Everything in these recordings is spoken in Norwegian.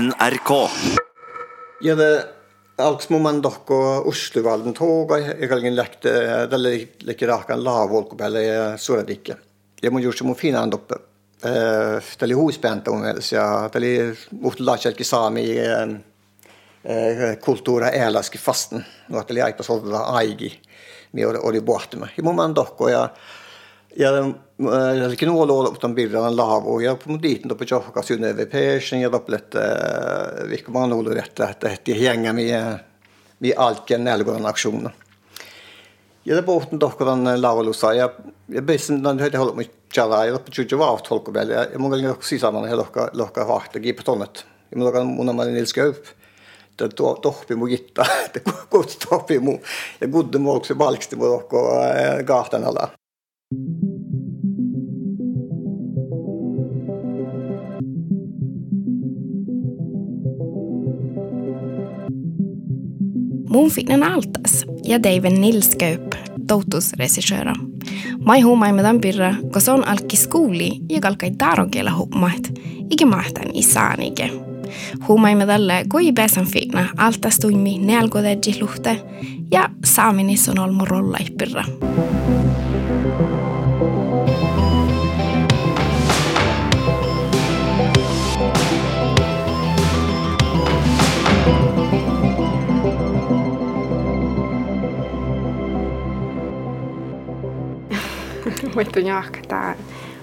NRK. Ja, det alks man dokko Oslovalden toga, jeg kan lekte, det like rakan lavolkopelle suuradikke. må gjøre som å finne han oppe. det er husbänta om helst, ja. Det er mot lachelki saami eh, kulttuura eläski fasten. Og at det är på sådana aigi. Mi oli med. Ja må man dokko ja ja ja likin uolo utan birran ja dit då på tjocka sunne över persen ja litt, eh ikke man olo rätta att det hänga med med alken nälgården aktionen. Ja, det båten dokko den laulussa ja ja besen den hade hållit mig tjala ja på tjuju var tolko väl ja många gånger också samman hela lokka lokka vart gi på tonnet. Ja men då mun man nilska upp. Det då toppi mu gitta. Det gott toppi mu. Ja godde mu också balkste mu dokko gatan alla. Mun finnen altas ja David Nilskaup, toutusregissöra. Mai huumai medan pirra, kun se on alkki skuuli ja kalkai tarokella hummat, ikä mahtan isaanike. Huumai me tälle kui pesan fina altas tuimi nealkodedji luhte ja saaminis on olmu rolla pirra. Muito njakta.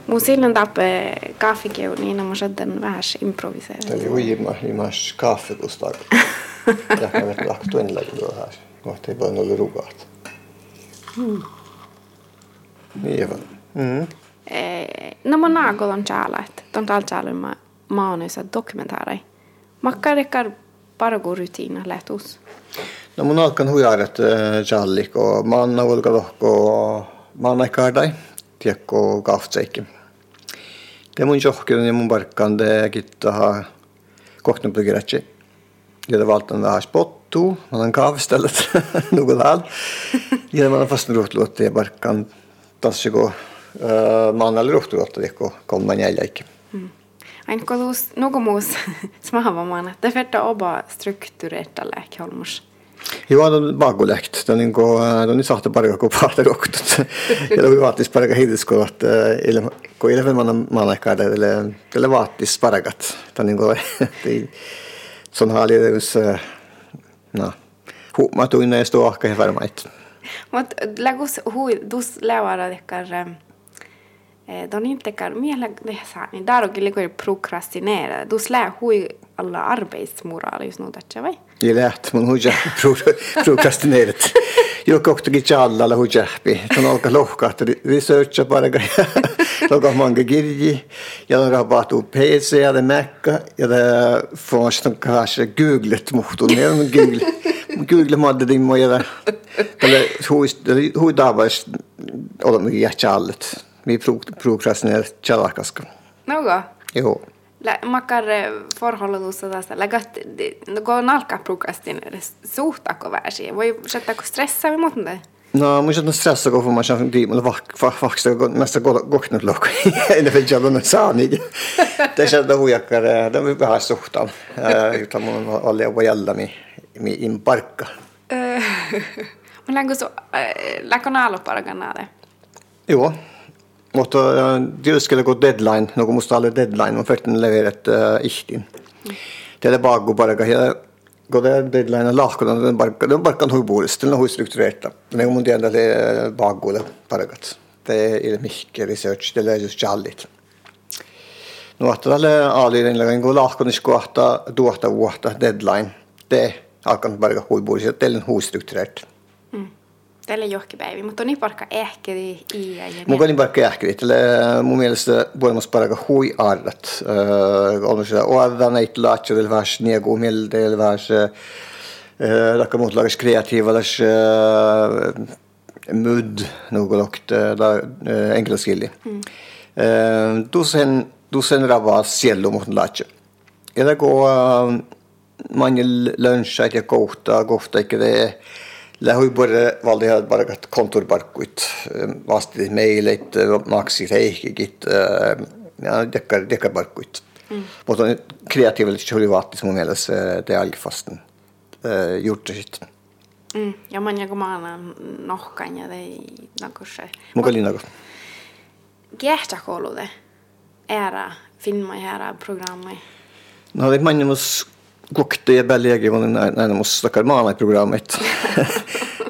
Mun silloin tappe kahvikeu, niin on sitten vähän improviseera. Det är ju immer immer kaffekustar. Ja kan vet lagt tunnla då här. Och det var noll rogat. Niin va. Mm. Eh, no mun naakolon tjaalat, ton tal tjaalun maanissa dokumentaarai. Makkarikar paragu rutiina lähtus. No mun alkan hujaret jallik och manna volka lohko manna kardai. Tiekko kaftseikki. Det mun johkun ja mun gitta kokna på grätje. Ja det valtan en här spottu, man en kav istället. Något där. Ja man har fast rot låt det barkkan tasse gå man eller rot låt det ko kom man jäljä ikke. Ain kolus nugo muus smahavamaan, että verta oba struktureetta lääkholmus. ei vaadanud maakülehest, ta on nagu, ta on saate parga kui paarta kokkutud ja ta vaatas parga heiduskohta ilma, kui ilma maanaikaa talle, talle vaatas pargat, ta nagu ei, see on haalidus noh, huumatuine ja stuu ahke varmaid. Mut lägus hui, dus lävara dekkar Don äh, inte kan, mie lägg, det är sant, där och lägger prokrastinera, dus lä hui alla arbetsmoral just nu tätä vai? Ja läht mun huja prokrastinerat. Jo koktakin challa la hujahpi. Tän alkaa lohkahtaa researcha bara. Loka manga kirji. Ja on rapahtuu PC ja det Mac ja det får kanske googlet muhtun. Ja google. Google madde din mo ja. Tälle hui hui davas olemme jähtjallet. Mi prokrastinerat challakaska. Noga. Joo. Lä, makar forhollutussa tästä lägät, no kun alkaa prokrastinera, suhtaako väsiä? Voi sättääkö stressaa vai det No, mun on stressa kun mä saan tiimalla vahvasta mesta koknut lokko. Ei ne vielä on saani. Tässä on huijakkar, det on vähän suhtaan. Utan mun oli jopa jällä mi mi in parkka. Mun länkö så läkö naalo parganade. Joo. Mutta det skulle gå deadline, Noen måtte alle deadline och den leveret uh, inn. Det er det gå bara här går det deadline lakko den bara den bara kan hur bordet den har strukturerat. Men om det ändå det det bara gott. Det är mycket research det är just jalligt. Nu att det alla den lägger går ska att då att våta deadline. Det alkan bara hur bordet det är hur strukturerat. Tällä johkipäivi, mutta on niin parkka ehkeri i Mun kalin parkka ehkeri, tällä mun mielestä voimas parkka hui arrat. On se oada näitä laatsia, det vars niegu milde, det vars lakka muut lagas kreativa, das mud, något där enkla skilli. Tusen, tusen rava siello mot laatsia. Ja det går mange lunsjer til kohta, kohta ikke det. La hui bare valde jeg bare et kontorbarkut. Vasti maksi gitt. ja, dekkar, dekkar barkut. Mutta on kreatiivisesti som mun mielestä det algfasten gjort det sitt. Mm. Ja man jago maana nohkan ja ei nakusse. Muka linnako. Kehtäkoulude era filma era programmi. No det man mus kokte ja bälläge var näin mus stackar maana i programmet.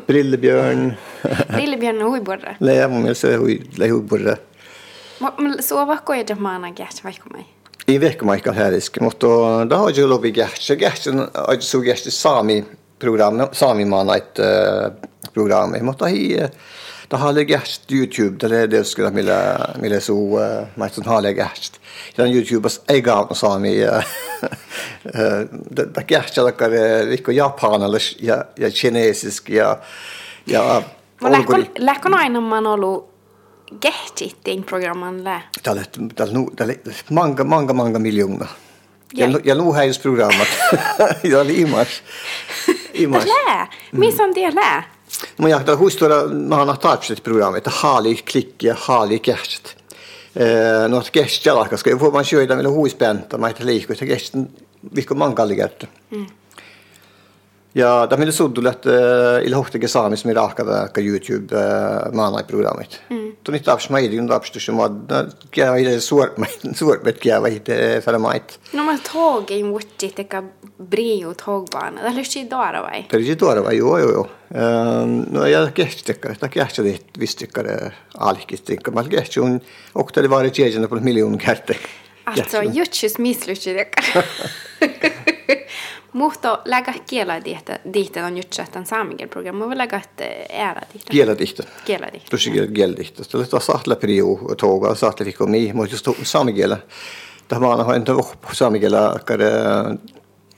Brillebjörn. Brillebjörn huiborre. Le mun mielestä hui le huiborre. Så vad går det maana kehtä vaikka mai? I veckan Michael Harris, mutta da har jo lovi gäst. Gäst är så gäst sami program, sami man ett uh, program. Mutta hi da har det gäst YouTube, det er det skulle milla milla så uh, mig som har jeg gäst. Den YouTube är gav sami uh, det gäst jag dere vilka japan eller ja, ja kinesisk ja ja. Aina man ollut Det er mange, mange, mange millioner. Ja, ja nu har jag programmet. ja, imas. Imas. Lä? Det on tie lä? Mä jahtaa huistora, mä har tahtoiset programmet, haali klikki ja haali käst. No, että käst jalkas, kun voi man syödä man huispäntä, mä että liikkuu, että käst, vihko mankallikäyttö. Mm. Ja da sånn at jeg uh, il hohtige samis mi rahkada ka YouTube maanai programmit. Mm. Tu nyt taps maidi un taps tusu mod kia ile suort suort bet kia vai te fara mait. No ma tåg i mutti te ka brio tågbana. Det lysti dora vai. Det lysti vai jo jo jo. Nå no ja kehtikka, ta kehtikka det vistikka det alkistikka. Mal kehtikka un okta det var det tjejande på miljon kärte. Alltså, jutsis mislysti det. Mutta lägga kieladiihte, diihte on just tämän saamikiel programma, vai lägga et ära diihte? Kieladiihte. Kieladiihte. Tosi kieladiihte. Tällä tavalla saatla priu toga, saatla fikko mi, mutta just saamikielä. Tämä on aina inte upp saamikielä, kare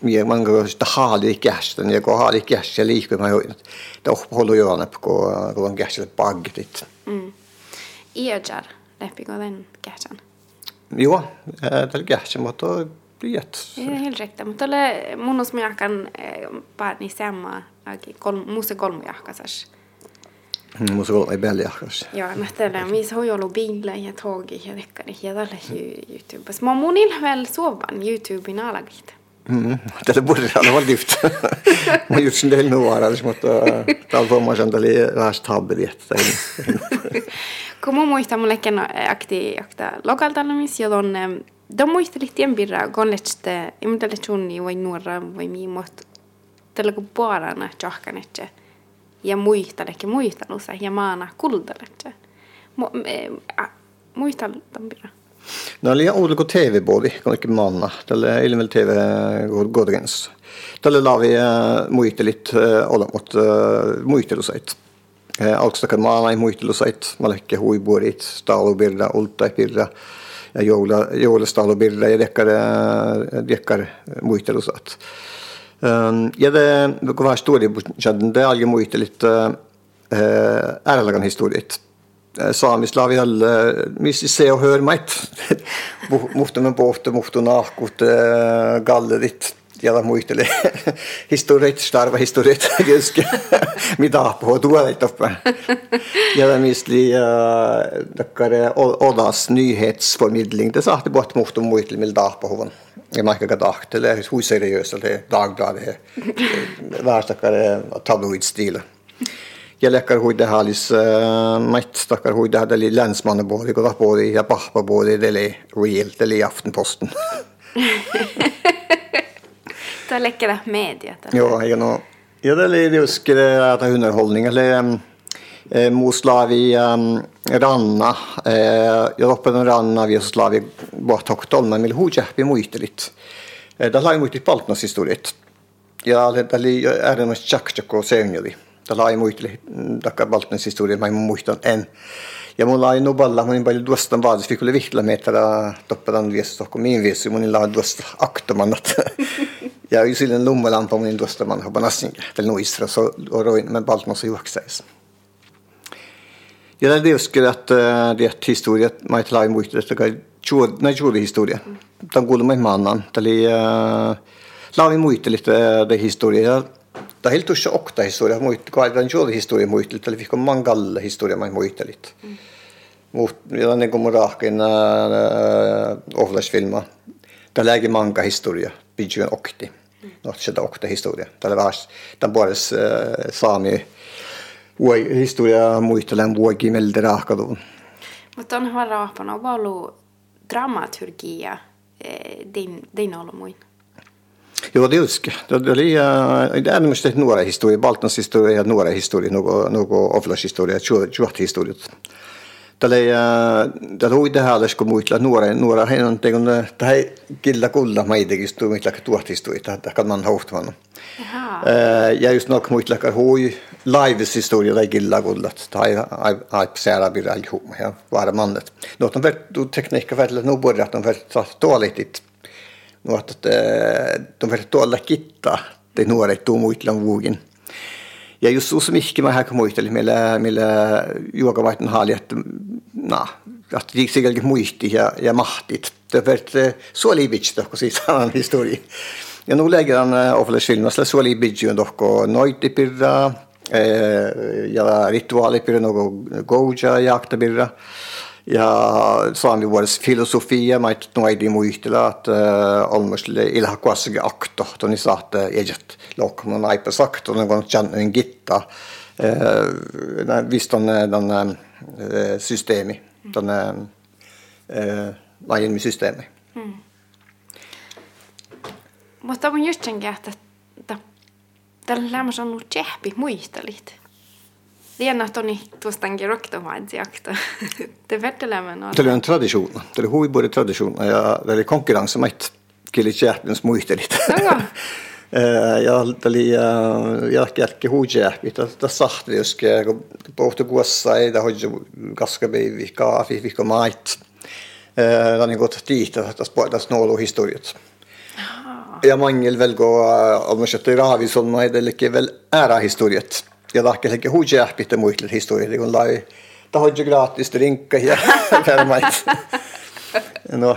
mie man går sitä haali kästen ja kun haali kästen liikkuu mä join. Det uppehåller ju på kun kun kästen pagtit. Mm. Iäjar, läppi kun den kästen. Joo, tällä kästen, mutta Jätt. Det är helt rätt. Mutta ole munus miakan paani samma kol muuse kolmujahkasas. Muuse kolme belljahkas. Joo, mä tällä mis hojolu biillä ja tågi ja dekkari ja tällä YouTubes. Mä munil väl sovan YouTubein alagit. Mm, tällä borde olla varit dyft. Mä gjort sin del nuoras, mutta täällä pommasan täli vähän tabbe dietta. Kun mun muistaa mulle kenno akti akta lokaltalamis, jolloin de muistelit tienpirra gonletse imdale chunni vai nuora vai miimot tällä kun puolana johkanetse ja muistaleke muistalussa ja maana kuldaletse muistal tampira No oli ollut kuin TV-bodi, kun ikke manna. Tällä ilmel TV godgens. Tällä lavi muistelit olemat muistelusait. Alkstakar maana ei muistelusait, malekke huibuorit, staalubirra, ultaipirra. Ja joula, joulustaalupirre ja dekkar, dekkar muistelusat. Ja det, kun vähän historiebudgeten, det är aldrig muistelit ärlagan historiet. Vi ser og hører meg. hörmait, muhtu me pohtu, muhtu gallet gallerit ja muisteli historiet, starva historiet, just mitä på tuolit uppe. Ja mieli takkare Odas nyhetsformidling, det sa det bort muhtu muisteli millä dahpahuvun. Ja mä ehkä dahtele, hur seriöst det Dagbladet, värstakkare tabloidstil. Ja lekkar huide halis det takkar huide hadali länsmannaboodi, kun boodi ja på det oli real, det oli Aftenposten. Tämä läckra media. Joo, ja nå. ja det är at det att underholdning. eller eh, Moslavi um, ranna eh, den ranna vi slavi bort hoktol men vill hoja vi muitelit. Eh, det lai muitit paltnas historiet. Ja det oli det chack och senjali. Det lai muitili takka paltnas historiet men muistan en ja mulla ei nuballa mun paljon duostan vaadis vi kuule vihla meitä toppadan viesti kun min viesti mun la duosta aktomannat. Ja yksillinen Lummalampa niin tuosta man hapanassinkin. Väl no istra så Røyne, men på alt baltman så juoksaisi. Ja det er jo at eh, det er historie, meg til lage mot det, nei, kjode historie. Da går det med mannen, til jeg lage mot litt eh, det historie. Det er helt ikke åkta historie, det var en den historie mot det, til vi fikk mange galle historie med mot det litt. Mot, ja, den kommer rake inn eh, overlagsfilmer. Det er lege mange historie, bygger en åktig. 1978 historia. Tällä vähän tämän puolessa äh, eh, saami historia muistelen vuokimeltä rahkadun. Mutta onhan raapana ollut dramaturgia eh, din, din olmuin. Joo, det just det. oli, det er eh, måste några historier, Baltans historia, några historier, några, några avlagshistorier, tjuvhistoria. Tjur, Tällä tällä uida hääläs det muitla nuora nuora hän on tegon tai killa kulla maidekin stu mitla tuohtistui det kan man hohtman. Ja just nok muitla kar hui lives historia tai killa kullat tai ai er sära bir all hum ja vara mannet. On vert du tekniikka vällä nu börjat de vert tåligt. Något att de vert tåla kitta det nuora tu muitlan vuogin ut, eller millä, millä juokavaiden haali, että na, att det sikkert muisti ja, ja mahtit. Det var så liivits kun siis sanan historia. Ja nu lägger han ofle filmassa så liivitsi dohko noitipirra, ja rituaalipirra, nogo goja jaktabirra. Ja saami vuodessa filosofia, mä et noidi muistella, että olmusille ilha kuassakin akto, toni saatte ejet lokman naipa sakto, on kun jannin gitta. Visst on den systeemi, den lajin systeemi. Mm. Mutta mun just sen että tällä lämmössä on ollut tsehpi muistelit. Liennahtoni tuostankin roktomaidsiakta. Det vertelämmen on. Det är en tradition. Det är huibuori tradition ja det är konkurrens mait kili tjäpins muistelit. ja det är jälkki huijääpi. Det sahti jos pohti kuossa ei det hoju kaska vi kaafi vika mait. Det är gått dit att det snålo historiet. Ja mangel väl gå om man köpte ravi det mai det likevel ära historiet ja tahke sekä huijääpitä muille historiille, kun har tahoidju gratis drinkka ja värmait. No,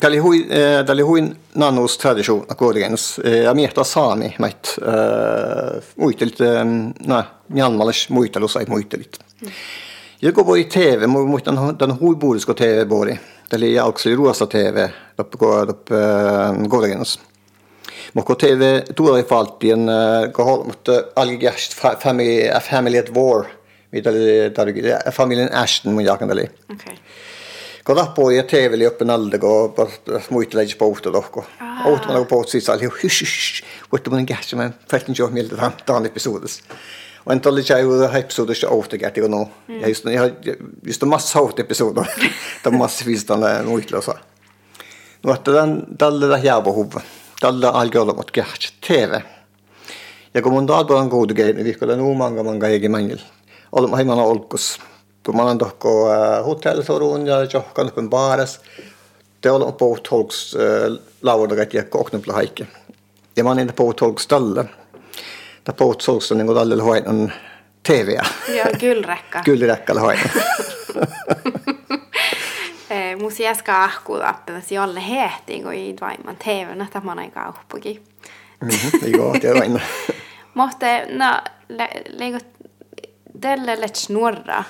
det oli hui, tämä oli huin nannus tradition kuitenkin. Ja miehtä saami, mait muistelit, no, Janmalis muistelu sai Jeg går på i TV, muistan tämän huipuudisko TV, det er også också rosa TV, uppe går Moko TV tuolla faltien kohol, mutta algigast family family at war. Mitä oli familien Ashton mun jakan oli. Okei. Kun lappu ja TV oli uppe nalde, kun muita leidis pouhta tohko. Outa man på siis ali hysh hysh. Mutta mun gäst men fälten jo dan dan episodes. Och inte alla jeg har episoder så ofta gärna jag nå. Jag just jag har just en massa hot episoder. De måste finnas den muitlösa. Nu att den dalle där jag behov tällä alkoilla mut käht TV. Ja kun mun taas on kuutu keini, vihkolla nuu manga manga eikä mangil. Olemme haimana olkus. Kun mä olen tohko hotellsoruun ja johkan kun baaras. Te olemme pohut tolks laudagat ja koknupla haikki. Ja mä olen pohut tolks tällä. Ta pohut tolks on niinku tällä hoidan TV. Ja kylräkkä. Kylräkkä hoidan. musiaska ahkuudappilasi jolle hehtiin, kun ei että mä näin kauppakin. Mhm, joo, inne. Mutta no, leikot tälle let snurra.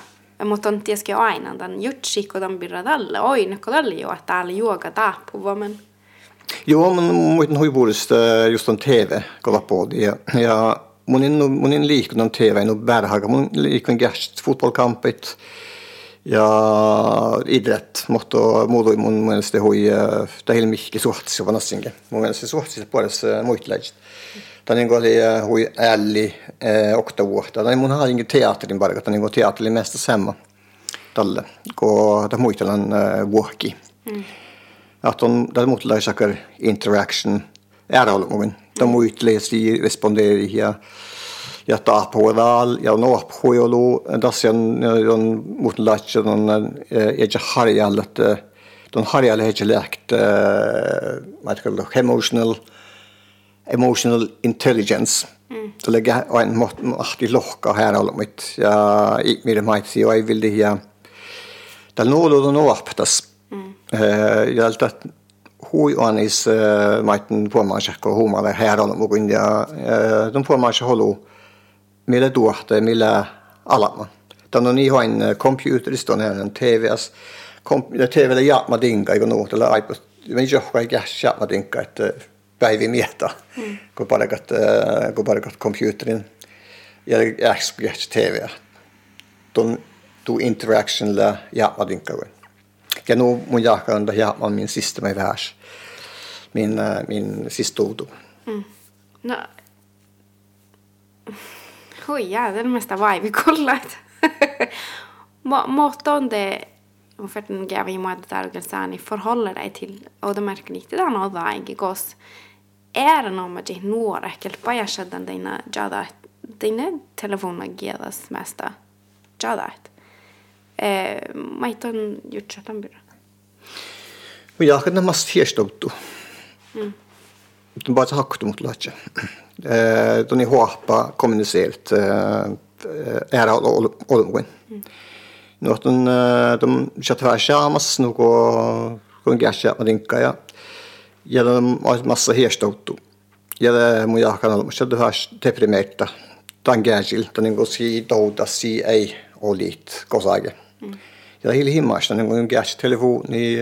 Mutta on tietysti aina tämän jutsi, kun tämän birra tälle. Oi, ne kun tälle jo, että täällä juoga taapuva, men... Joo, men muuten huipuudesta just on TV, kun på det. Ja, ja mun en, mun en TV, no bärhaga. Mun liikun gärst fotbollkampit ja idrett måtte muudu mun mielestä hui tähil mihki suhtissa vanassinkin. Mun mielestä suhtissa puolessa muitlaista. Tämä niin oli hui älli okta vuotta. Tämä mun halinkin teatterin parka, tämä niin teatteri mesta samma tälle, kun tämä muitelan vuokki. Mm. Att on, det muutlaisakar interaction är ollut mun. Tämä muitlaisi responderi ja ja taaphuilal ja noaphuilu tasian on muuten laitse on ja harjalle että ton harjalle heitä läkt mä tror emotional emotional intelligence. Så lägga en mått ahti lohka här alla mitt ja mir might ja ei vildi ja tal nolo no aptas ja alta hui on is maiten puomaasakko huumale här alla mugun ja de puomaasa holu millä tuohtaa, millä alama. Tämä on ihan computerista, on en TV. TV ja jaakma dinka, eikö nuo, tällä men johka ei kässä mä tinkka että päivi mietä kun parakat kun parakat computerin ja äsken TV ton tu interaction la ja mä tinkka ja nu mun jahka on ja min sista med värs min min sista ord mm. no Oi jäätelmästä vaivikollat. Måtte on det for den gav i måte der organisasjonen forholder deg til, og det merker ikke det noe da, ikke gås. Er det noe med det noe ekkelt, bare jeg skjedde dine jadat, dine telefoner gedas mest jada. Eh, Maiton gjort seg den burde. Och jag kan mest förstått. Mm. De er det de är håpa kommunicerat eh, är all all Mm. Nuotan dum chatva shamas nuko kun gasha madinka ja. Ja dum massa hiestoutu. Ja mu jahkan ollut mutta det har deprimerta. Den gäsil den går si douda si ei olit kosage. Ja hele himmas tan go gas telefoni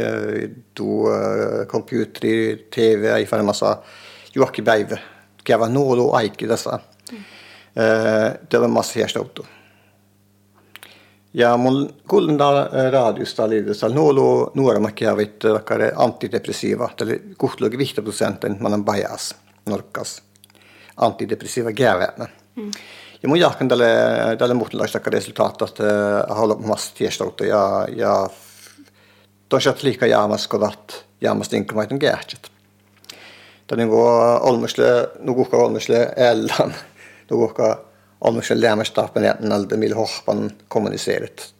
du computeri TV i för massa juokki päivä. Gavanoro Aiki dessa. Eh, Dövmasi järjestautu. Ja mun kuulinta eh, radiosta liidessä nuolu nuoremmat jäävät vaikka eh, antidepressiiva, eli kuhtlug 50 prosentin man bajas, norkas, antidepressiiva gäävänä. Mm. Ja mun jahkan tälle, tälle muhtelaistakaan resultaat, että haluan massa järjestautu ja, ja toisaalta liikaa jäämässä, kun jäämässä tinkämaiden gäähtset. Noen nukuhka olmusle ällan, nukuhka Almus lämmerstappen näiltä millä hohpan kommuniseerit.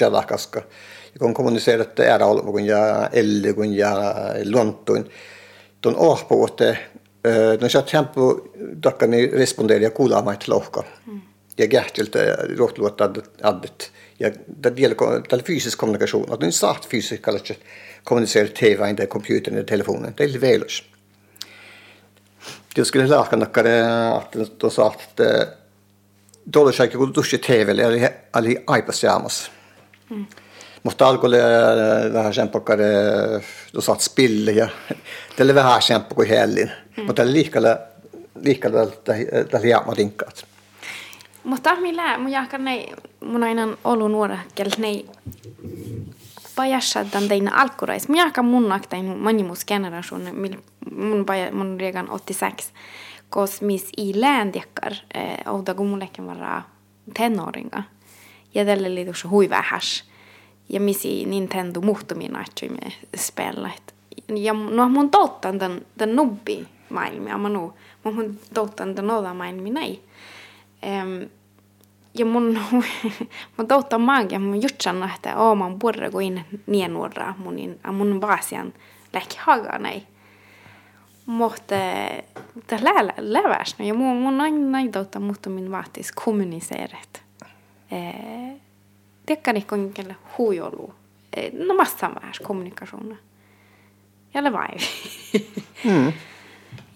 Jeg kan kommunisere kommuniseerit är almu ja elle kun ja lontuin. Ton ohpo että den satt tempo dakkani respondera ja kuulaamaan lohka. Ja gähtiltä rohtluotta addet. Ja det gäller det fysisk kommunikation. Att den satt fysisk kallar kommunicera TV, inte computern eller telefonen. Det är veldig välus. Det skulle lära nakkare att de sa att dollar kun tuossa TV eli ali aipas jäämässä. Mm. Mutta alkoi vähän sen pokkare, du satt spille ja tälle vähän sen kuin hellin. Mm. Mutta liikalla liikalla tällä jäämä rinkkaat. Mutta millä mun jahkan nei mun aina ollut nuora kel nei pajassadan teina alkurais. Mun jahkan mun naktain manimus generation mun mun regan 86 koska missä i läändiakkar eh, ouda kumullekin vara tenåringar. Ja tälle lite så huivähäs. Ja missä Nintendo muhtumia natsuimme spela. Ja no mun touttan den, den nubbi maailmia, mä nu, mun touttan den oda maailmia näin. Um, ja mun, mun touttan maagia, mun just sanna, että oo, man borde gå in nienuorra mun, mun vasian läkki haga näin mutta tällä läväs ja mun, mun aina näitä mutta min vaatis kommuniseeret. Tekkani kelle huijolu. No massan vähän kommunikationer. Eller vai. mm.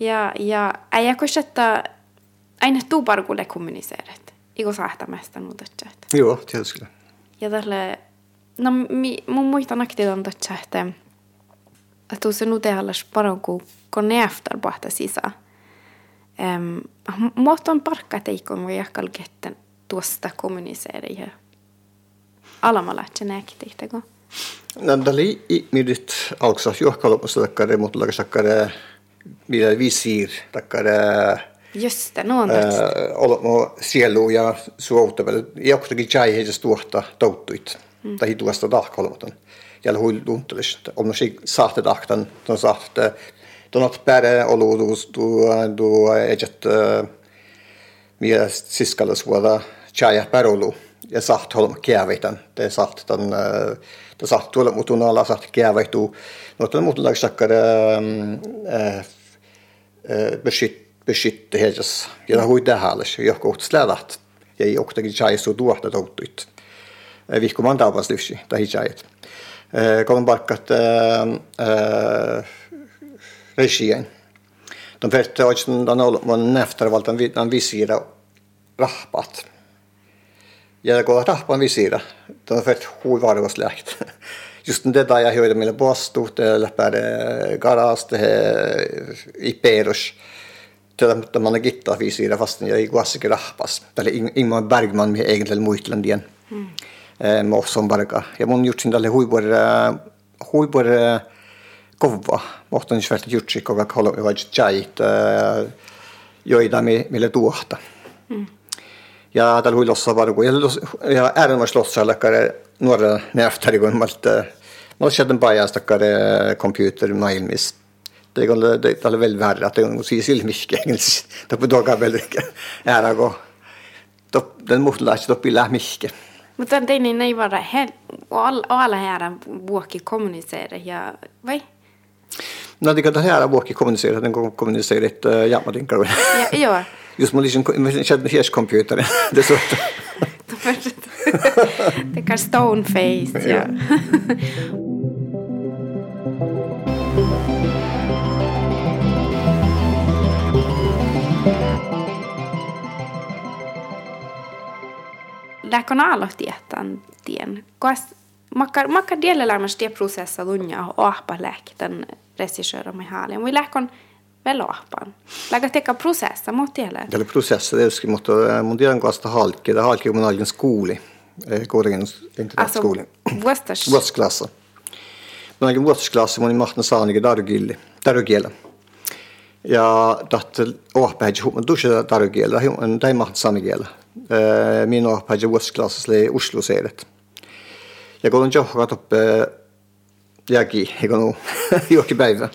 Ja, ja äijä että aina tuuparkulle kommuniseeret. Iko sahtamasta nuuta chat. Joo, tietysti. Ja tälle, no mi, mun muistan aktiivisesti, että että se nu tehallas paranku kone efter pohta sisa. Um, Muoton parkka teikon voi jakal ketten tuosta kommuniseera ja alamalla että näkiteihteko. No, oli midit alksa juohkalopassa takkare, mutta lakasakkare mitä visiir takkare Just det, no on äh, Olmo sielu ja suoutavelle. Jokustakin chai heitä tuohta touttuit. Mm. Tai tuosta tahkolmaton. Ja hui luntelist. Olmo sig sahte dahtan. Ton sahte Donat bare olu du du du ejet mie siskalla suoda chaya parolu ja saht holma kiavitan te saht tan te saht tuolla mutun alla saht kiavitu no tan mutun lag sakkar beskytt beskytte hejas ja da huida halas ja kohta slädat ja ei oktakin chai su duahta touttuit vihku mandavas lyfsi tai chait kolmen barkat regien. De första åren de var efter valt de visira rahpat. Ja kun rahpan visira, de först hui varvas läht. just det da jag hörde med bostut läppar garas det i Perus. Man on gitta fysiira fast jag i guasikin rahpas. Tällä Ingmar Bergman med egentligen muitlandien. Mm. Eh, barka. som barga. Ja mun gjort sin tälle huibor huibor kova. Mohtan just väldigt gjort sig koga kolla vad jait joida mille tuohta. Mm. Ja tällä huilossa vargu. Ja äärän var slåssallakare några näftar igång malt. Nå skjedde en bajastakkare computer mailmis. Det er, det er veldig verre at det er sier mye engelsk. Det er på vel ikke. Er det gå. Den måten la ikke Men la miske. Mutta teini ei vara he och alla här vuokki kommunicera ja vai? No det kan det här vuokki kommunicera den kommunicera ett ja man tänker. Ja ja. Just man liksom med en härs computer det så. det kan stone face ja. lääkonaalotietan tien. Koas makka makka dielelärmäs tie prosessa dunja ohpa lääkten regissöra med halen. Vi läkon väl ohpan. Lägga teka prosessa mot tielle. Tällä processa det ska mot mun tiedän kanssa halke, det halke mun algen skoli. Gården internetskoli. Alltså vuosters. Vuosklassa. Men algen vuosklassa mun mahtan saanige darugilli. Darugilla. Ja dat ohpa hedge hop, men dusja samme men saanige min oppaja vuosiklassalle Oslo seiret. Jeg går on johkat oppe jägi, eikö nu, johonkin päivä.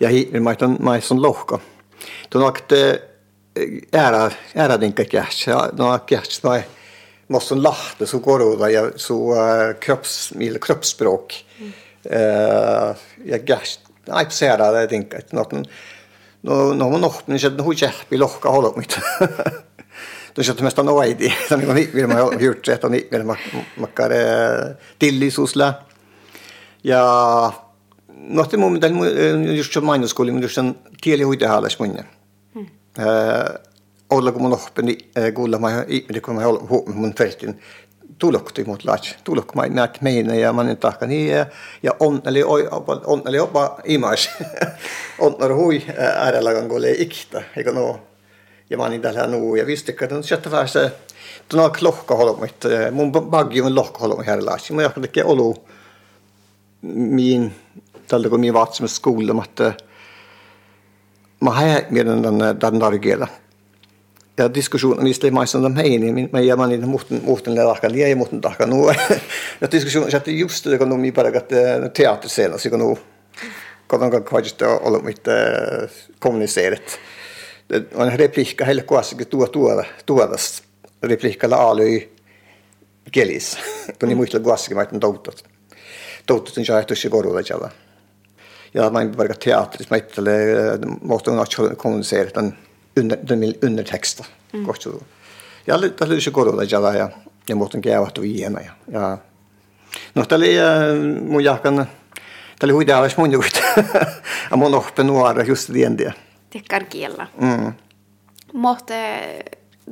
Ja hiirin maiton maison lohko. Tuon det ära, ära dinka käs. No käs no måste lahte så går det ja så kropps mil kroppsspråk. Uh, jag gash nej på sära det dinka något. Nå må man jag hade i jag vill lohka hålla mitt. on oidi, niin vilma hyyrtse, että on vilma makkare tillisuusla. Ja no te mun mitään just se mainoskoli, mutta just sen tieli huitehalles munne. Olla kun mun oppeni kuulla mä ihminen kun mä olen mun feltin tulokti mut laats. Tulok mä näet meina ja mä tahka niin ja on eli oi on eli opa imas. On hui äärellä kun kuulee ikta, eikö no ja mä olin täällä nuu ja visste että sieltä vähän en tuona lohkoholmit mun baggi on lohkoholmi men mä jakkan tekee olu min tällä kun min vaat som skola että mä har meidän den den dargela ja diskussionen visste mig som om de här men men jag man inte mot mot den där kan jag moten där kan nu. Ja diskussionen att just det kan de bara att teaterscenen så kan nog kan de kanske olla mitt kommunicerat Mm. on repliikka heille kohdassakin tuo tuoda, tuodas. Repliikalla aalui kelis. Tuli muistella kohdassakin vaihtan toutot. Toutot on saattuisi koruudajalla. Ja mä en vaikka teatterissa, mä ajattelin, että mä konsertan undertexta. Mm. Kohtuudella. Ja tässä oli se koruudajalla ja, ja muuten käyvät viienä. Ja, ja No, tämä oli äh, mun jahkan, tämä oli huidääväis mun juuri. Ja mun ohpe nuora just liendiä. Ändå tekarkielä. Mm. Mutta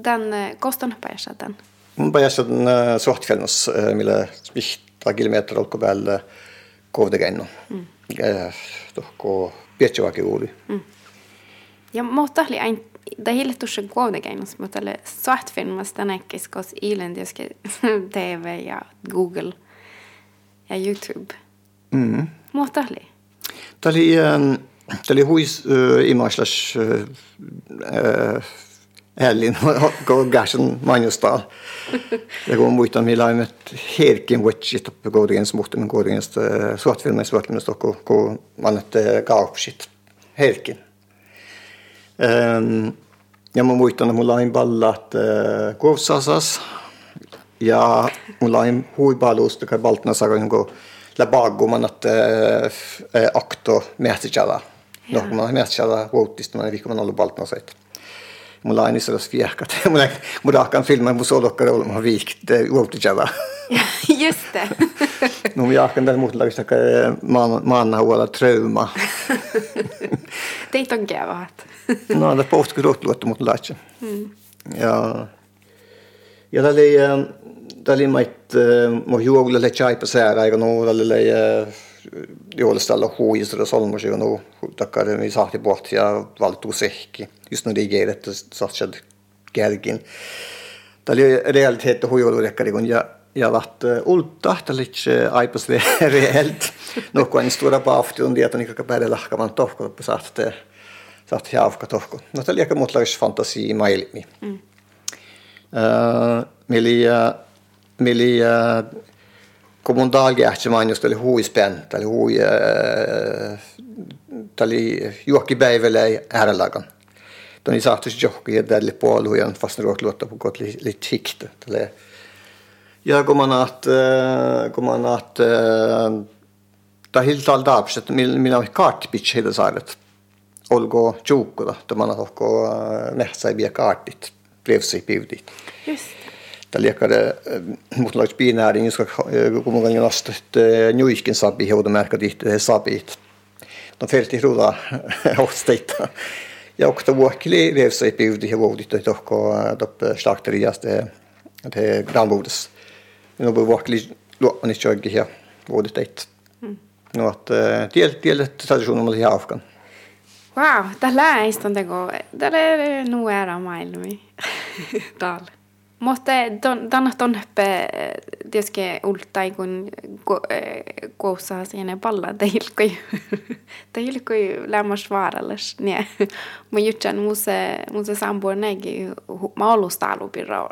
den kostan päässä den? Päässä den sortfjellnos, millä vihta kilometer olko päällä kovdegaino. Mm. Tohko pietsevaki uuli. Mm. Ja mutta oli ein det hela tusen kovdegainos, mutta oli sortfilmas den ekkis kos ilendiska TV ja Google ja YouTube. Mm. Mutta oli? Tämä oli Tällä huis imaslas Ellin go gasen mainostaa. Ja kun muistan, millä on nyt herkin vuotsit på gårdens mot men gårdens svartfilmer svartfilmer stokko kun mannet kaupsit herkin. Um, ja mä muistan, mulla on ballat uh, kovsasas ja mulla on huibalusta, joka baltna sagoin, la bago man at akto mehtisjala. No, kun mä metsällä vuottista, mä viikko mä ollut baltnaset. Mulla on niissä jos viehkat. Mulla mun rahkan filman mun solokkare olla mä viikkt vuottijalla. Just det. no mä jahkan tämän muuta lagista maanna huolella trauma. Teit on kevaat. no, det pohti ruotluottu mut laitse. Mm. Ja Ja, tällä tällä mait mo juogla le chai pasera ja no tällä le juolestalla huisra solmus ja no takkar mi sahti bort ja valtu sehki. Just no det ger että satsad kärkin. Tällä realitet huiolu rekkari kun ja ja vatt ulta tällä aipas reellt. No kun en stora paafti on dieta nikka päälle lahkaman tohko sahte sahte jaufka tohko. No tällä aika mutlais fantasi mailmi. Mm. Uh, Melia Melia kommunaalkähtsimainost oli huispän, tai hui, äh, tai juokki päivällä äärelläkaan. Tuon ei saatu johki ja tälle puolue ja vasta ruot luotta pukot liit sikta. Ja kun mä naat, äh, kun mä naat, äh, tai hiltal taapset, millä on kaartipitsi heitä saaret. Olko tjuukkuda, että mä naat ohko nähtsä ei vie kaartit, prevsi pivdit. Just. Tällä liekade mut lais binäärin, ska kun man nästa nyiskin sabi heuda det tihti sabi. De felti ruda hosteita. Ja okta vuokli revsa i pivdi ja vuodit että tokko top slakterias det det grannbodes. No bu vuokli luopani tjöggi ja vuodit det. No att tiel del tradition om det afkan. Wow, Det er noe jeg har med är maailmi. Tal. Mutta tänä tonpe tietysti ultai kun koussa siinä palla teilkoi teilkoi lämmas vaarallas niin mun jutsan muse muse sambo negi mä alusta alupirra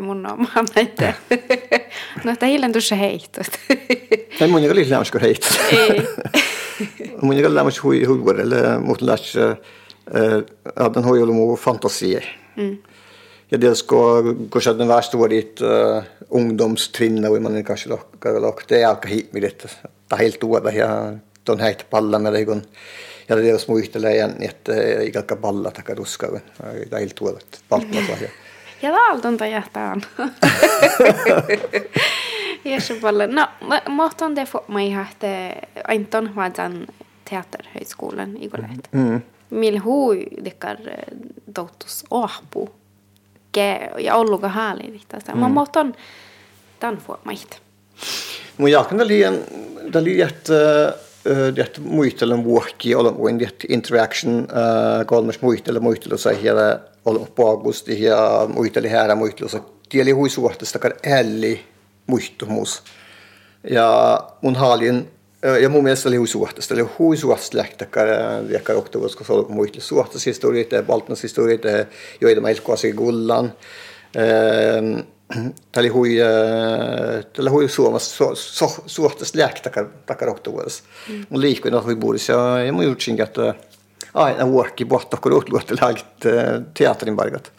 mun on mä näitä no teilän tuossa heittot ei mun ei lämmas kun heit mun ei lämmas hui hui eller mot läs att den har ju fantasi mm ja det skal kanskje den verste var ditt uh, ungdomstrinnet hvor man kanskje lager lak det er ikke hit med litt. det er helt over ja den heit palla med deg ja det er små ytterligere igjen et jeg har ikke balla takk at ruska det er helt over balt med ja ja det er alt er ikke Jeesupalle. No, måten det få mig Anton ainton den teatterhögskolan i Golet. Mm. Mil hui dikkar doutus ohpu ikke ja olluga hääli rihtästä. Mm. Mä mohton tämän fuomait. Mun jalkan oli oli että det muistelen vuokki olla kuin det interaction kolmas muistella muistella sai hiela olla paagusti ja muisteli häärä muistella tieli hui suhteesta kar älli muistumus. Ja mun haalin ja mun mielestä oli huisuhtasta. Eli huisuhtasta lähtäkään, joka johtuu, koska se oli muistille suhtashistoriat ja baltnaishistoriat, joita meillä kuasi gullan. Tämä oli hui, tämä hui suomassa suhtasta lähtäkään takarohtuvuudessa. Mun liikkuin on hui buudissa ja, mun jutsin, että aina vuokki pohta, kun ruhtuvuutta lähti teatterin paikat.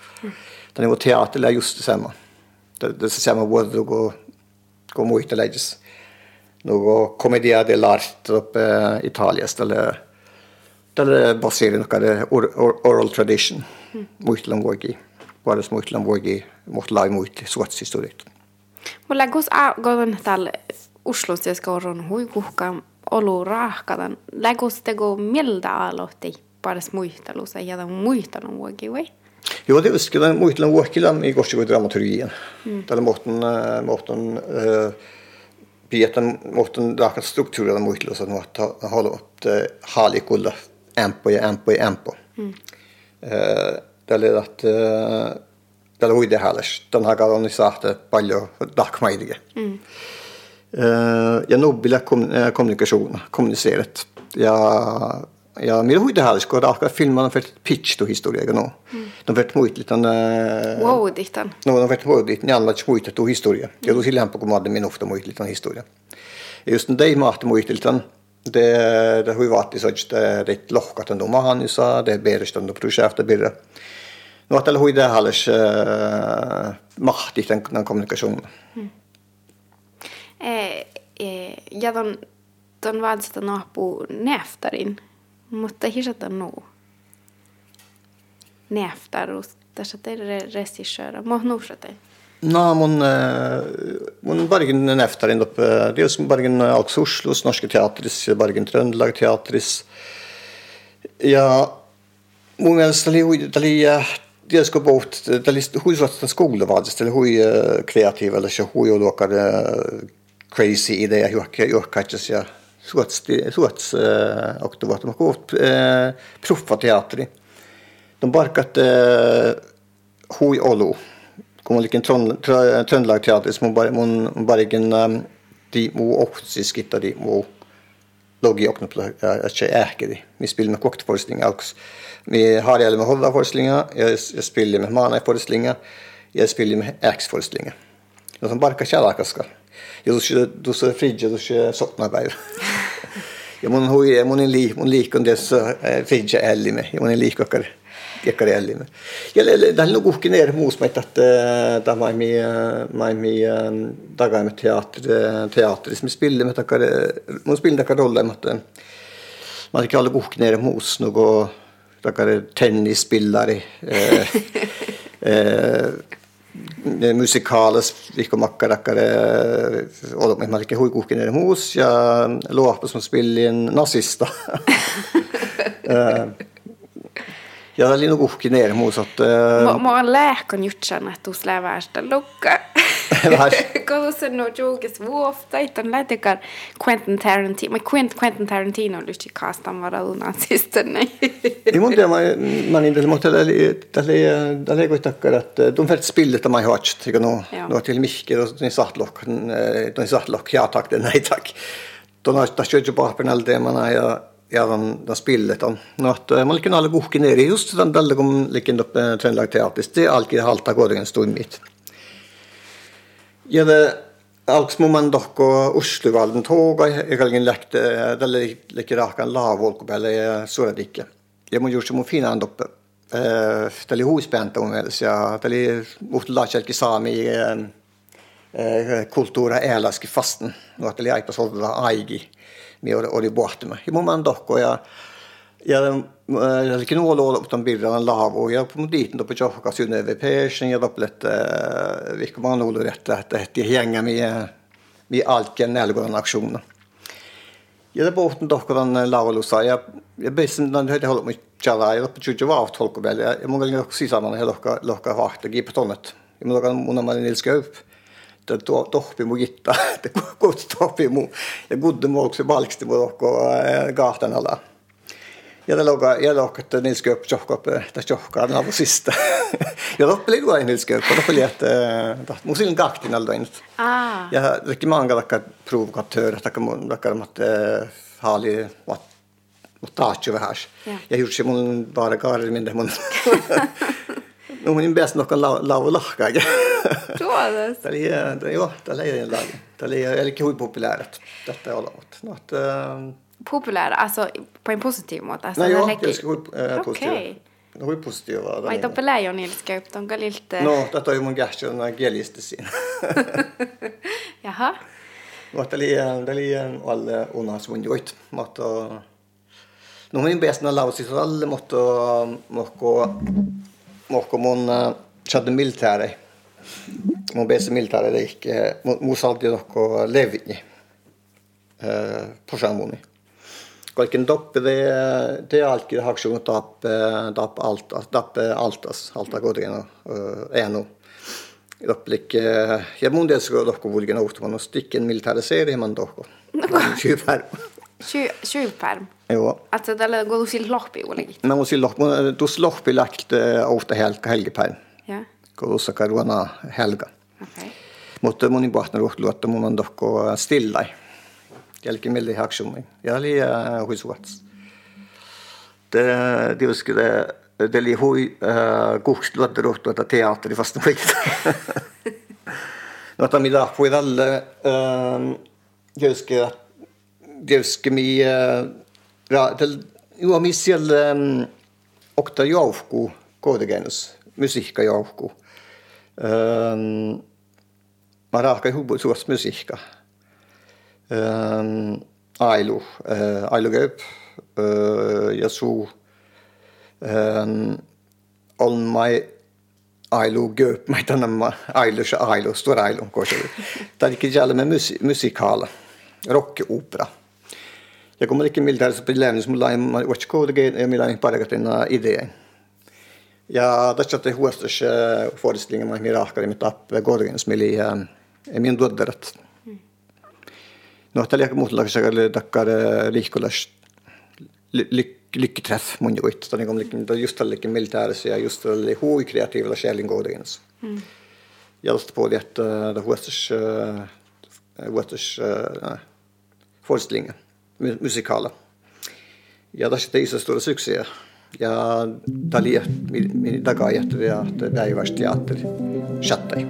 Tämä on teatterilla just detsamma. Det samma både då går muisteläges noe commedia dell'arte oppe Italia, eller, eller baserer noe or, or, oral tradition. Mm. Muutlan voikin, puolesta muutlan voikin, mutta lai muutli suotsisturit. Mulla gus a godon tal Oslos ja skoron hui kuhka olu rahkadan. Lägus tego milda aloitti paras det? ja tämän muistelun voikin vai? Jo, det husker jeg. Muitlan vuokilan i Gorskjøy dramaturgien. Mm. er måten, måten uh, Pietan muhtan dakan struktuurilla muistelu on että haluat haalikulla ämpo ja ämpo ja det Mm. Tällä det tällä Den har on sahte paljon dakmaidige. Mm. Ja nobila kommunikation, kommunicerat. Ja ja millä huita haalis, kun rahka filman on färt pitch to historia no. Mm. De färt muit on Wow, dihtan. No, färt wow dit, ni annat muit to historia. Ja tu sillä kun madde min ofta muit litan historia. Ja just det mahti muit litan det det hui vaati så det det lohkat med han sa det berst on projekta birra. No, att hui det haalis uh, litt den kommunikation. Mm. Eh, eh, ja, ton, ton vaadista nahpuu ikke mutta nefter, og tässä teille regissører. må nuusate. No, mun, mun Bergen Neftarin oppe, det er jo Bergen Alks Oslos, Norske Teatris, Bergen Trøndelag Teatris. Ja, mielestä oli, oli det ska bort, det är att skolan var det, eller hur kreativ eller så hur jag lockar crazy idé, hur jag ikke så så det var de har gått proffa teater. De barkat hui olu. Kun en Trøndelag teater som bare mun bare en de må også skitte de mo logi och att jag äker det. Vi spiller med också. Vi har det med Hovda-forestillinger, jeg spiller med Mana-forestillinger, jeg spiller med äx-forslingar. De som barka kärlakaskar. Jag du du så fridge du så sottna bara. Jag mun hui, jag mun li, om det så fridge elli med. Jag mun likokar kekkarellime. Ja tähän luku ner muus että tämä mai mi med teater teateris me spille med takar mun spille takar rolle mutta man ikke alle luku ner muus nugo takar tennisspillare eh eh musikales vikkomakkarakkare og man ikke hui kukken er hos Jeg låpe som spiller inn nazister Ja, oli nog uhki neer hos Ma, ma olen lääkon jutsan, että tuus lävästä lukka. Kun se no jokes vuof taitan lähtekään Quentin Tarantino. Men Quentin, Quentin Tarantino lysti kaastan vara unnan sitten. I mun tiedä, mä niin tässä, mutta tälle, tälle ei takkar, että de fält spillet av mig hatcht, tycker nog. Var till mycket, och de satt lock, satt lock, ja tack, nej tack. De har, de kör ju bara på den det man har ja, den, den spillet. Den. At man kunne alle boke ned i just den veldig om liken opp uh, Trøndelag Teaters. Det er alltid halta gårdingen stod mitt. Ja, det dere dokko Oslovalden toga, jeg kan lekte, det er like rakan lavolko, eller så er det. Jeg må gjøre som fine den oppe. Det er hospente om det, ja, det er mot lakjelke sami uh, uh, kultura elaski fasten, og at det er på sånn aigi mi oli pohtimme. Jeg mun man og ja ja eli nuolo on birran laavu ja mun diitin topi johka synne ve passion ja doplet vikko man ulu rätta että ehti hänga mi mi alken nälgården aktionen. Ja det pohtin dohko den laavulussa ja ja besin den hade hållit mig chala ja på tjuju var tolko väl ja mun galin också samman hela lohka lohka vahta gipatonnet. Ja mun galin mun man nilska upp Det mu gitta, että kut tohpi mu ja gudde mu också Det er dokko gatan alla. Ja det låg jag låg att ni ska upp tjocka upp det tjocka den var sista. Jag då blev då Nils ska upp då blev det måste en gakt in alldeles. Ah. Ja, det är många där provokatör att kan där kan att hali vad mot taatju vähän. Ja just mun bara gar min det mun. No mun bäst nog kan lava lahka. Tuodas. Det är det jo, det är en lag. Det är är lika populärt. Detta är allt. Något uh, Altså på en positiv måte Nei, Nej, ja, det ska vara positivt. Okay. Hun er positivt va. Vai toppe lejon ilska upp de kan lite. No, detta är ju mun gäst den sin. Jaha. Det är det är alle unna som gjort. Mutta No min best när av sitt så alla måtte måtte måste kjødde militæret. Må Mun bäst militare det ikke Må nokko noe Eh på samoni. Kalken doppe det det är alltid tapp dopp allt allt går det nu är nu. Dopplik jag mun det ska dokko vulgen åt man sticken militare serie man perm. Tjuvperm? Jo. Altså, det går du till lohpi olegi? Mä mun silloin, mun tuossa lohpi läkt ofta helga helgeperm. Ja. Går du så karona helga. Okay. Mutta mun pohtan ruhtlu, että mun on tohko stillai. stille milli Ja oli huisuats. Det det var skulle det li hui kuhstlu det ruhtlu teater i faste det Nå Något mi da på alle jeg husker, ska det ska mi ja det jo mi siellä okta jouhku kodegenus musiikka jouhku. Ehm mä rahka hubu suos musiikka. Ehm ailu ailu gaup. Jeg så ehm on my ailu gaup. Ailo, ikke ailu se ailu Det er ikke gjelder ikki jälle med musikala rockopera. Ja kun mä tekin miltä se pitäisi mulla ei watch code game ja millä ei parikatina idea. Ja, tässä te huostus forestillingen man mirakari mit app. Gorgens mili min dodderat. No, tällä aika muuta lakia takkar liikkulas lykketräff mun ut. Tänne kom just tälle militärissä ja just tälle hui kreatiivilla själin gorgens. Just på det det huostus huostus forestillingen musikala. Ja tässä te iso stora succé. Ja er min tagaajat teater. päivästeatteri Shattai.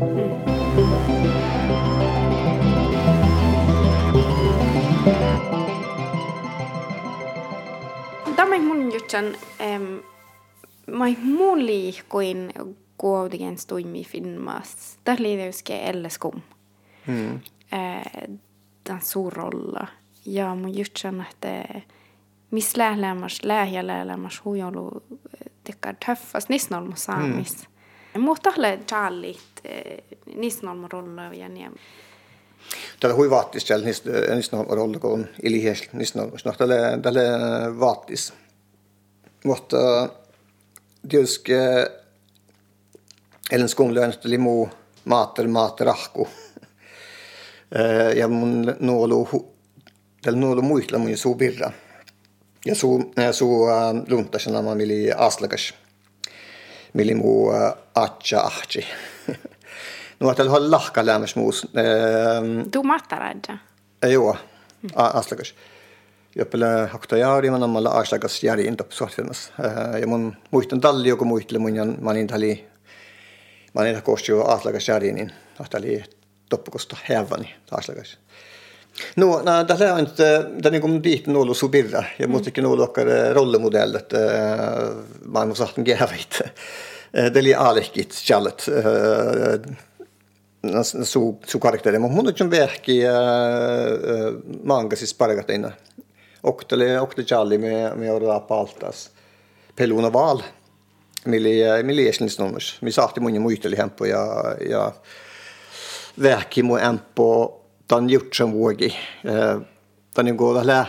Tämä mun jutsan, mai muli kuin kuitenkin toimi filmas. Där lider ju ska eller skum. Mm. Den så rolla. Ja mun jutsan että mis lählämmas lähjälälämmas huijolu tekkar töffas nisnolmo saamis. Mm. Mutta tahle challit nisnolmo rolla ja niin. Tällä hui vaattis siellä nisnolmo rolla kun det er det tällä vaattis. Mutta tietysti Ellen skolen oli muu maatel maat rahku. Ja mun nuolu tällä nuolu muistla mun suu birra. Så su uh, luntasena ma mili aslagas. Mili mu uh, atja ahti. no että on lahka lämmäs muus. Du matar adja? Joo, aslagas. Joppele hakta jaari man amma aslagas jari intop sortinas. Ja mun muistan talli joku muistele mun jan manin tali manin kosti jo aslagas jari niin ahtali toppukosta häväni aslagas. No, no tällä on, että tämä niin kuin diikten ollut subirra. Ja mm. mutta ikke noe dere rollemodell, että man må sagt en gevit. Det är alekit kjallet. Su, su karaktäri. Mutta mun on manga siis pargat inna. Oktele, oktele kjalli me, me orda paltas. Peluna val. Mili, mili eslis nomus. Mi sahti mun ja muisteli hempo ja, ja verkki mu empo tan jutsen vuoki. Tämän går tällä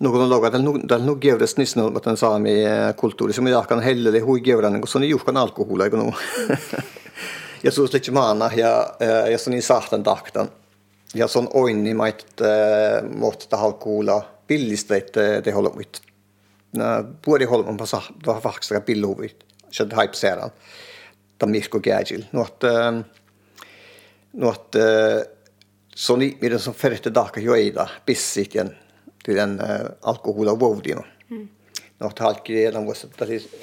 någon laga den nu gevres nissen att den saami kulttuuri som jag kan hellele hui gevran kun soni juhkan alkohol eikö nu. Ja maana ja ja soni sahtan tahtan. Ja sun oinni mait mot tahal alkohola pillistä, että det håller mit. Na puoli håller på sa var faktiskt billovit. Så det hype seran. Ta Mirko Gagil. Något något sun den som färte daka joida bissiken till den uh, alkohol och vovdino. Mm. Något halki redan var så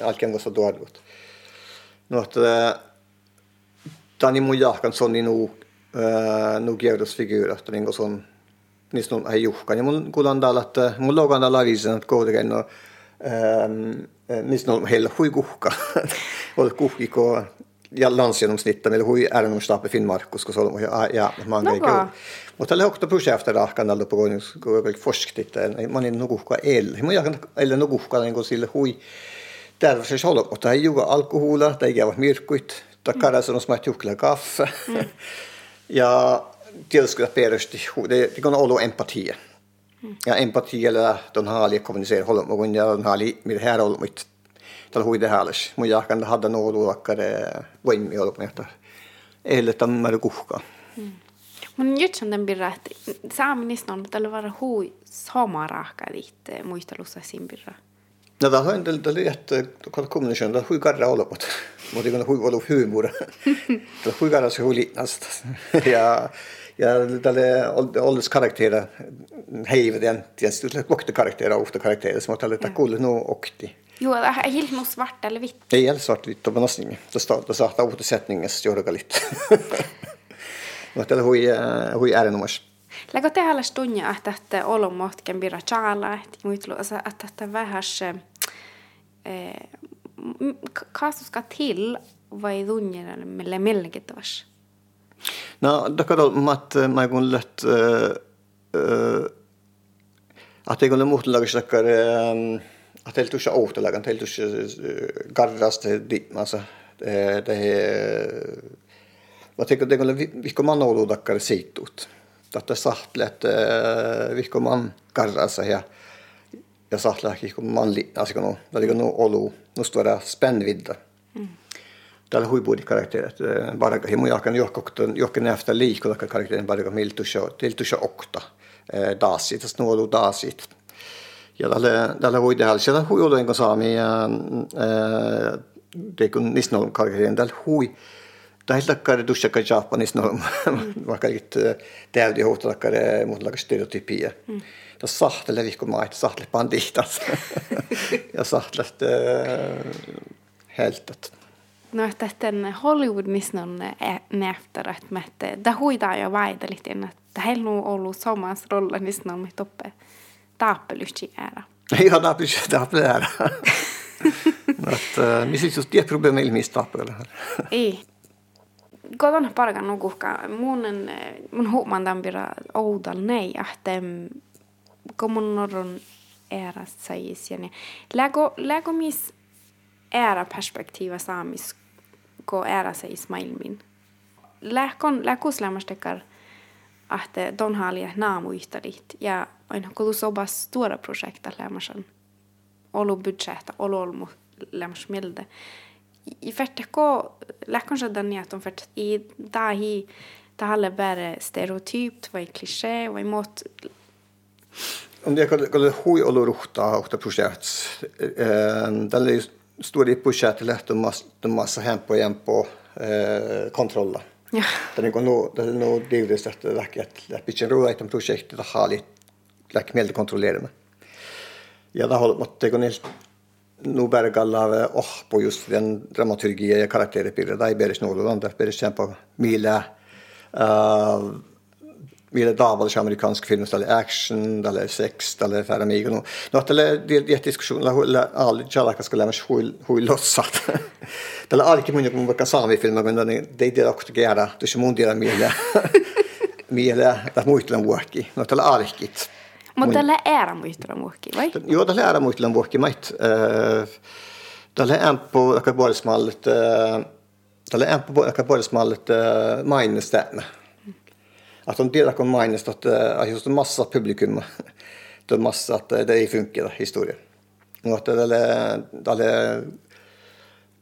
alken var så dåligt. Något uh, tani mun jahkan sonni nu uh, nu gevdos figurer att den går sån nis non ai juhkan ja mun kuulan täällä että mun logan täällä avisen että kuitenkin no nis non heillä hui kuhka. Olet kuhkiko ja landsgenomsnittet eller hui ärendomsstape Finnmark koska se on ja ja man no, mutta tällä hokta projekta rahkan alla på gång. Går väl forsktigt man är nog kuhka el. Man jag eller nog kuhka niin kuin sille hui där så hålla och det är ju alkohola det är myrkuit takkara som smärt jukla kaffe ja tillskriva perusti det det kan olla empati ja empati eller den har kommunicera hålla och den har med här hålla mitt tal hui hääles. Mun jahkan hadda nuodu akkare voimi ollut että eilen tämmöinen kuhka. Mm. Mun jutsan den birra, että saaminista on, mutta vara hui sama rahka liitte muistelussa simpirra. No tämä on tällä jättä, kun kommunikation, tämä hui karra olopot. Mutta kun hui olu humor. Tämä hui karra se hui liitnast. Ja ja tälle olles karakterer heiver den, tietysti kokte karakterer, ofta karaktärer som tälle nu och det. Jo, det er helt noe svart eller hvitt. Det er svart-hvitt og nesten det starter det av setningen stjorga litt. Mutta hui hui äärenomais. Läggo te halas tunja että että olomotken bira chala että muitlu että että vähäs eh til hva i dunjera melle melkettäväs. No, det kan då att man går lätt eh att det går mot lagstakar eh att helt tussa ouhtelagan, helt tussa garrasta alltså det är vad tycker det går vilka man håller sett ut at det satt lätt vilka man garras så här. Jag sa att vilka man alltså nu det går nog olo nu står det spännvidda. Tällä huipuudi karakterit. Barga himu jakan jokokton jokin efter liikolla karakterin barga miltusha tiltusha okta. Dasit, tas nuolu dasit. Ja tällä tällä voi tehdä siellä huijolen kanssa saami ja det kun nisnol karakterin tällä hui. Tällä takkare tusha ka Japanissa no vaikka liit täydi huhtalakkare mutta lakka stereotypia. Mm. Das sahtele vihko mait, sahtele pandihtas. ja sahtele heltet. No, että tämän Hollywoodissa on nähtävä, että tämä huitaa jo väidelit, että heillä on ollut samassa rolla, niin on mit uppe taapelysti ära. Ja, taapelysti taapely ära. Että missä just tie problemi ilmiistä taapelyllä. Ei. Koton parkan nukuhka. Mun, mun huomaan tämän pira oudal nei, että kun mun norron ära sägis. Lägo, lägo mis ära perspektiva samisk ko ära sig Ismailmin. Lähkon läkuslämmästekar ahte don halia naamuihtalit ja aina kun sobas stora projekta lämmäsen olu budgeta olu olmu lämmäs milde. I färte ko lähkon så den de färt i dahi det halle bare stereotypt vai kliché vai mot om det kan hui olu ruhta uhta projekt den är stor i budsjettet om de masse hem på igen på eh, kontroller. Ja. Det er noe, det er noe delvis at det er ikke et bitte råd et prosjekt det har litt lek mer kontrollere med. Ja, da har måtte gå ned nå bare galla åh på just den dramaturgien karakterer på det. Det er bare ikke noe annet, bare kjempe mile uh, vielä tavallisia amerikanska det er action, eller sex, det er mig. No, det diskussioilla huilla det er ska lämnas huil huil lossat. Tällä Det er joku vaikka saami filma, kun men det er det dere göra, det är mun er mielä. mielä, det muistelen vuokki. det er alkit. Mutta tällä är muistelen vuokki, vai? Joo, tällä är muistelen vuokki, mait. Tällä är kan bara smallt tällä en på jag kan bara smallt minus at de deler kan minus at uh, er masse publikum det er masse at uh, det funker, historien. Og at det er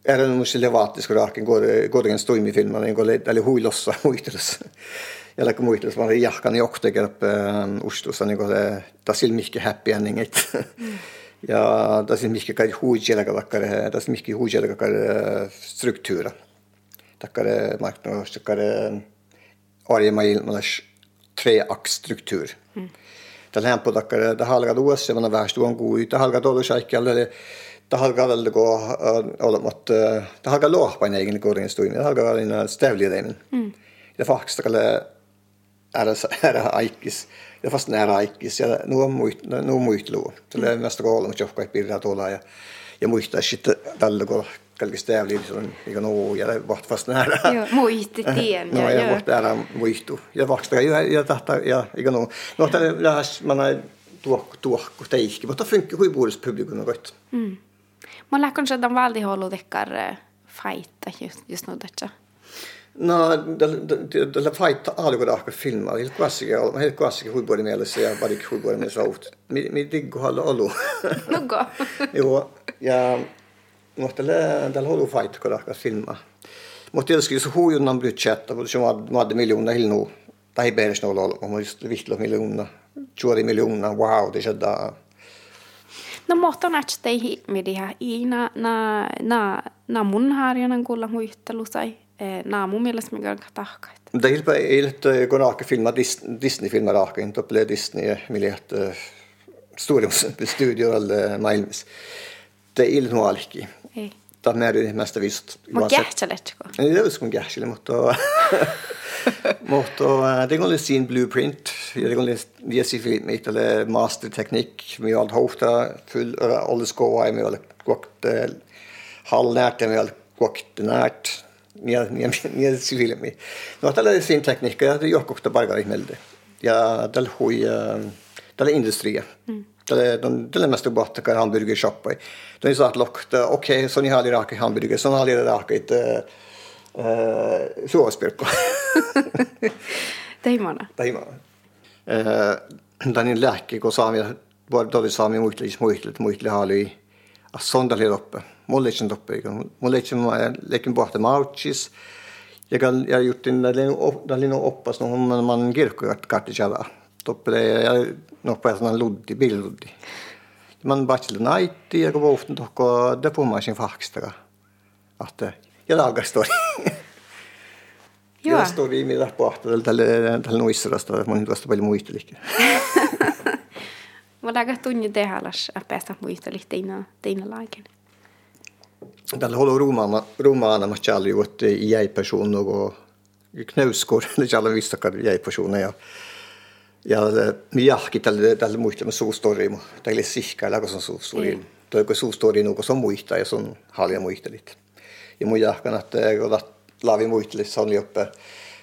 är det nog levatisk och raken går går det en storm i filmen går eller hur lossa muitres eller kom muitres var jackan i okteger upp Oslo sånn ni det det ser mye happy ending it ja det ser mycket kan hujela gakkare det ser mycket hujela gakkare strukturer takkare marknad takkare arjemail treaksstruktur. Mm. Tällä på potakkare, det halga duossa, man värst on ut det halga dolu shaikkel, eller det halga väl gå olemat, det halga en egen korin stuin, det halga en stävli demin. Mm. Det faktiskt är det är det aikis. Det fast nära aikis ja nu muit nu muitlu. Tällä nästa koulu, mutta jofkai pirra tuolla ja ja muistaa sitten tällä kun kalkis täällä on mikä no ja vart fast nära. Joo, muisti tien. no ja vart täällä muistu. Ja vasta ja ja tahta ja mikä no. No tällä lähes man är tuokku tuokku teikki, mutta funkar hur bor publikum och gott. Mm. Man lär kanske de valde hålla deckar fighta just just nu detta. No, tällä fight alkoi ahka filmaa. Helt klassiker, helt klassiker huipuoli mielessä ja varik huipuoli mielessä out. Mi mi diggu halla olu. Nukko. jo ja mutta tällä holu fight kun ahka filmaa. Mutta tietysti se som hade hade miljoner hill nu det är beres nolla om mutta just vihtlo miljoona. Juori miljoona, wow, det skedde. No mutta nähtei med det här i na na na na mun harjanan kuulla muistelu sai naamu mielestä mikä on tahkait. Det bara helt går raka filmer Disney filmer raka inte upplevde Disney miljöt stora studier eller maailmas. Det är ilmu alki. Ei. Tämä on mest vist. Mä kähtsäletko? Ei det uskon kähtsele, mutta mutta det går sin blueprint. Det går det sig för mitt eller masterteknikk. Mye alt hofta full alle skåa med allt kokt halvnärt med allt kokt närt minä, sivilmi. No tällä sin tekniikka ja johkosta pargarit melde. Ja tällä hui tällä industria. Mm. Tällä on tällä mest gott att hamburger shoppa. Då är så att lokta okej okay, så ni har raka hamburger så har ni raka ett eh såspirko. Teimana. Teimana. Eh den läke går sami bara då det sami muitlis muitlit muitli hali. Assonda led uppe. Mollechen Molechen Mollechen leken bort mauchis. Jag har, gjort en där oppas no någon man girkot kartijala. Doppe det jag nog på en luddi bilduddi. Man bachelor night jag var ofte dokko det får man sin faxtra. Att jag lagar story. Ja story mi rapporter tälle det noisrasta mun tuosta paljon muistelikin. Vad du tunni det halas att päästä muistelit teina teina laiken. Tällä håller romana romana mä challi et jeg-person og knausgård, det challi vissa kar jäi person ja. Mi jahki tälle tälle muista så story mo tälle sihka laga som så story toi ko så story no ko som muista ja son halja har ja mu jahkan att jag lavi oppe, son uppe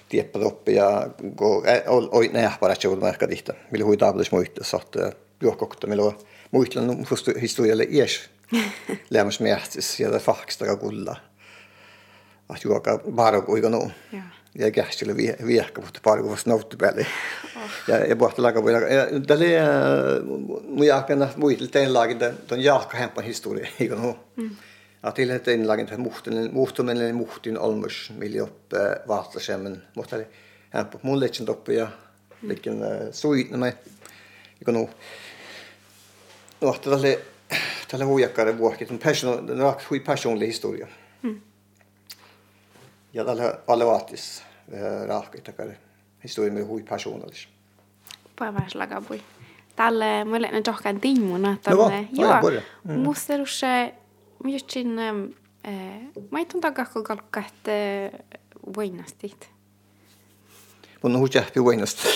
tieppa oppe. ja go oi ne bara jag märka dikta vill hui tablas muista så att juokokta millä muistelen historialle eller lämmäs miehtsys ja fakstra kulla. Att juoka bara kuinka no. Ja kähtillä viehkä, mutta pari kuvasta noutti päälle. Ja, ja pohti laga voi. Tälle mun jahkana muistel tein lagin ton jahka hempan historia, eikö no. Att till ett inlagen för muhten muhten eller muhtin almus vill upp vattenskämmen mutta hempa mun lechen doppe ja liken suitna mig. Eikö no. No, tälle tälle huijakkaren vuokki, on var hui personlig historia. Ja tälle alle vaatis raakkitakare historia med hui personallis. Päiväs lagabui. Tälle mulle ne johkan tiimuna No tälle. aja, borja. Mm. Musterusse mujutsin eh maitun takakko kalkkat voinastit. Mun Det jähpi uinasta.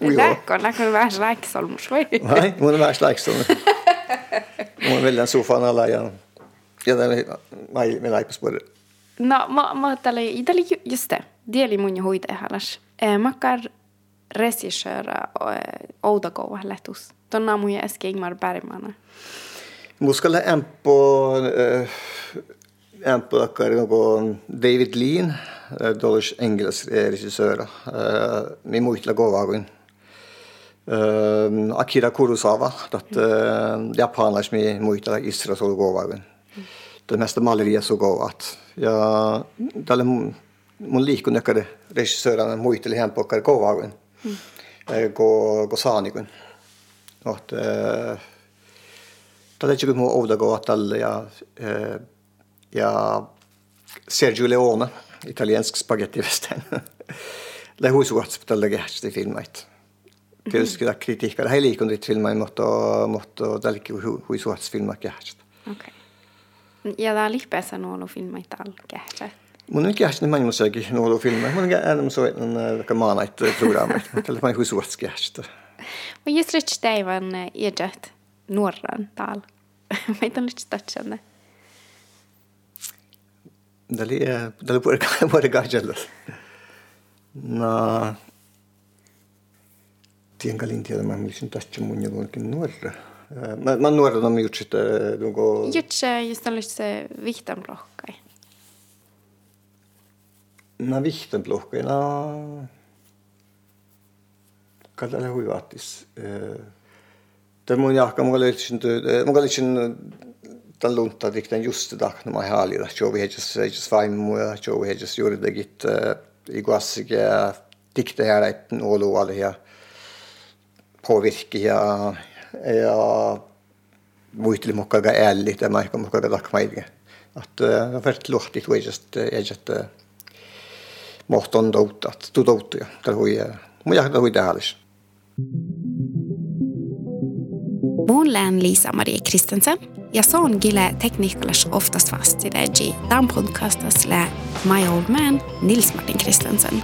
Joo. Läkkon läkkon vähän räiksolmus vai? det mun on vähän slaikstun. Mun on välillä sofan alla ja ja tälle mai me laipas borja. No, ma, ma tälle, tälle ju- just det, det oli mun hoite halas. Eh, makar regissöra eh, Oudagoa lätus. Tonna mun ja äsken Ingmar Bergman. Muskalla empo empo akkar nogo David Lean, dolles engels regissör. Mi muistla govagun. Akira Kurosawa, dat japaners mi muistla Isra så govagun. Det meste maleriet så att ja dalle mun liikun ekkade regissörana muisteli på akkar govagun. Gå, gå saanikun. Att Tällä hetkellä mun oudago overgå at alle ja Sergio Leone, italiensk spaghetti western. Det er hun som har gehsti filmait. filmen kyllä kritiikka. Det här liikun dit filmai, mutta mutta tällä huis uats filma gehsti. Okei. Ja tää lihpeässä nuolu filmait all kähtsä. Mun on gehsti niin maailmassa sekin nuolu filmai. Mun on enemmän so en vaikka maanait programmit. Tällä mai huis uats gehsti. Och just rich täivän iedjät nuoran tal. Meitä on nyt statsänne. Dali dali puhuta puhuta gajalla. Na tien kalin tiedä mä misin tästä mun jo onkin nuorra. Mä mä nuorra on just sitä nuko Jutse just on nyt se vihtan blokkai. na vihtan blokka na kalla huivaattis. Det mun jahka mun löysin mun löysin tämän lunta dikten just det när man har det så vi just just fine mu så vi just gjorde det git i gassige dikte här ett nålo alla här påvirke ja ja muisteli mokka ga älli det mä kom være dak maidge att det har varit lohti tu just är just mohton dout att tu dout ja där hui mu jahka hui tähälis Mun lään Liisa-Marie Kristensen ja son gile tekniklas oftast fast i det i Dan podcastas lä My Old Man Nils Martin Kristensen.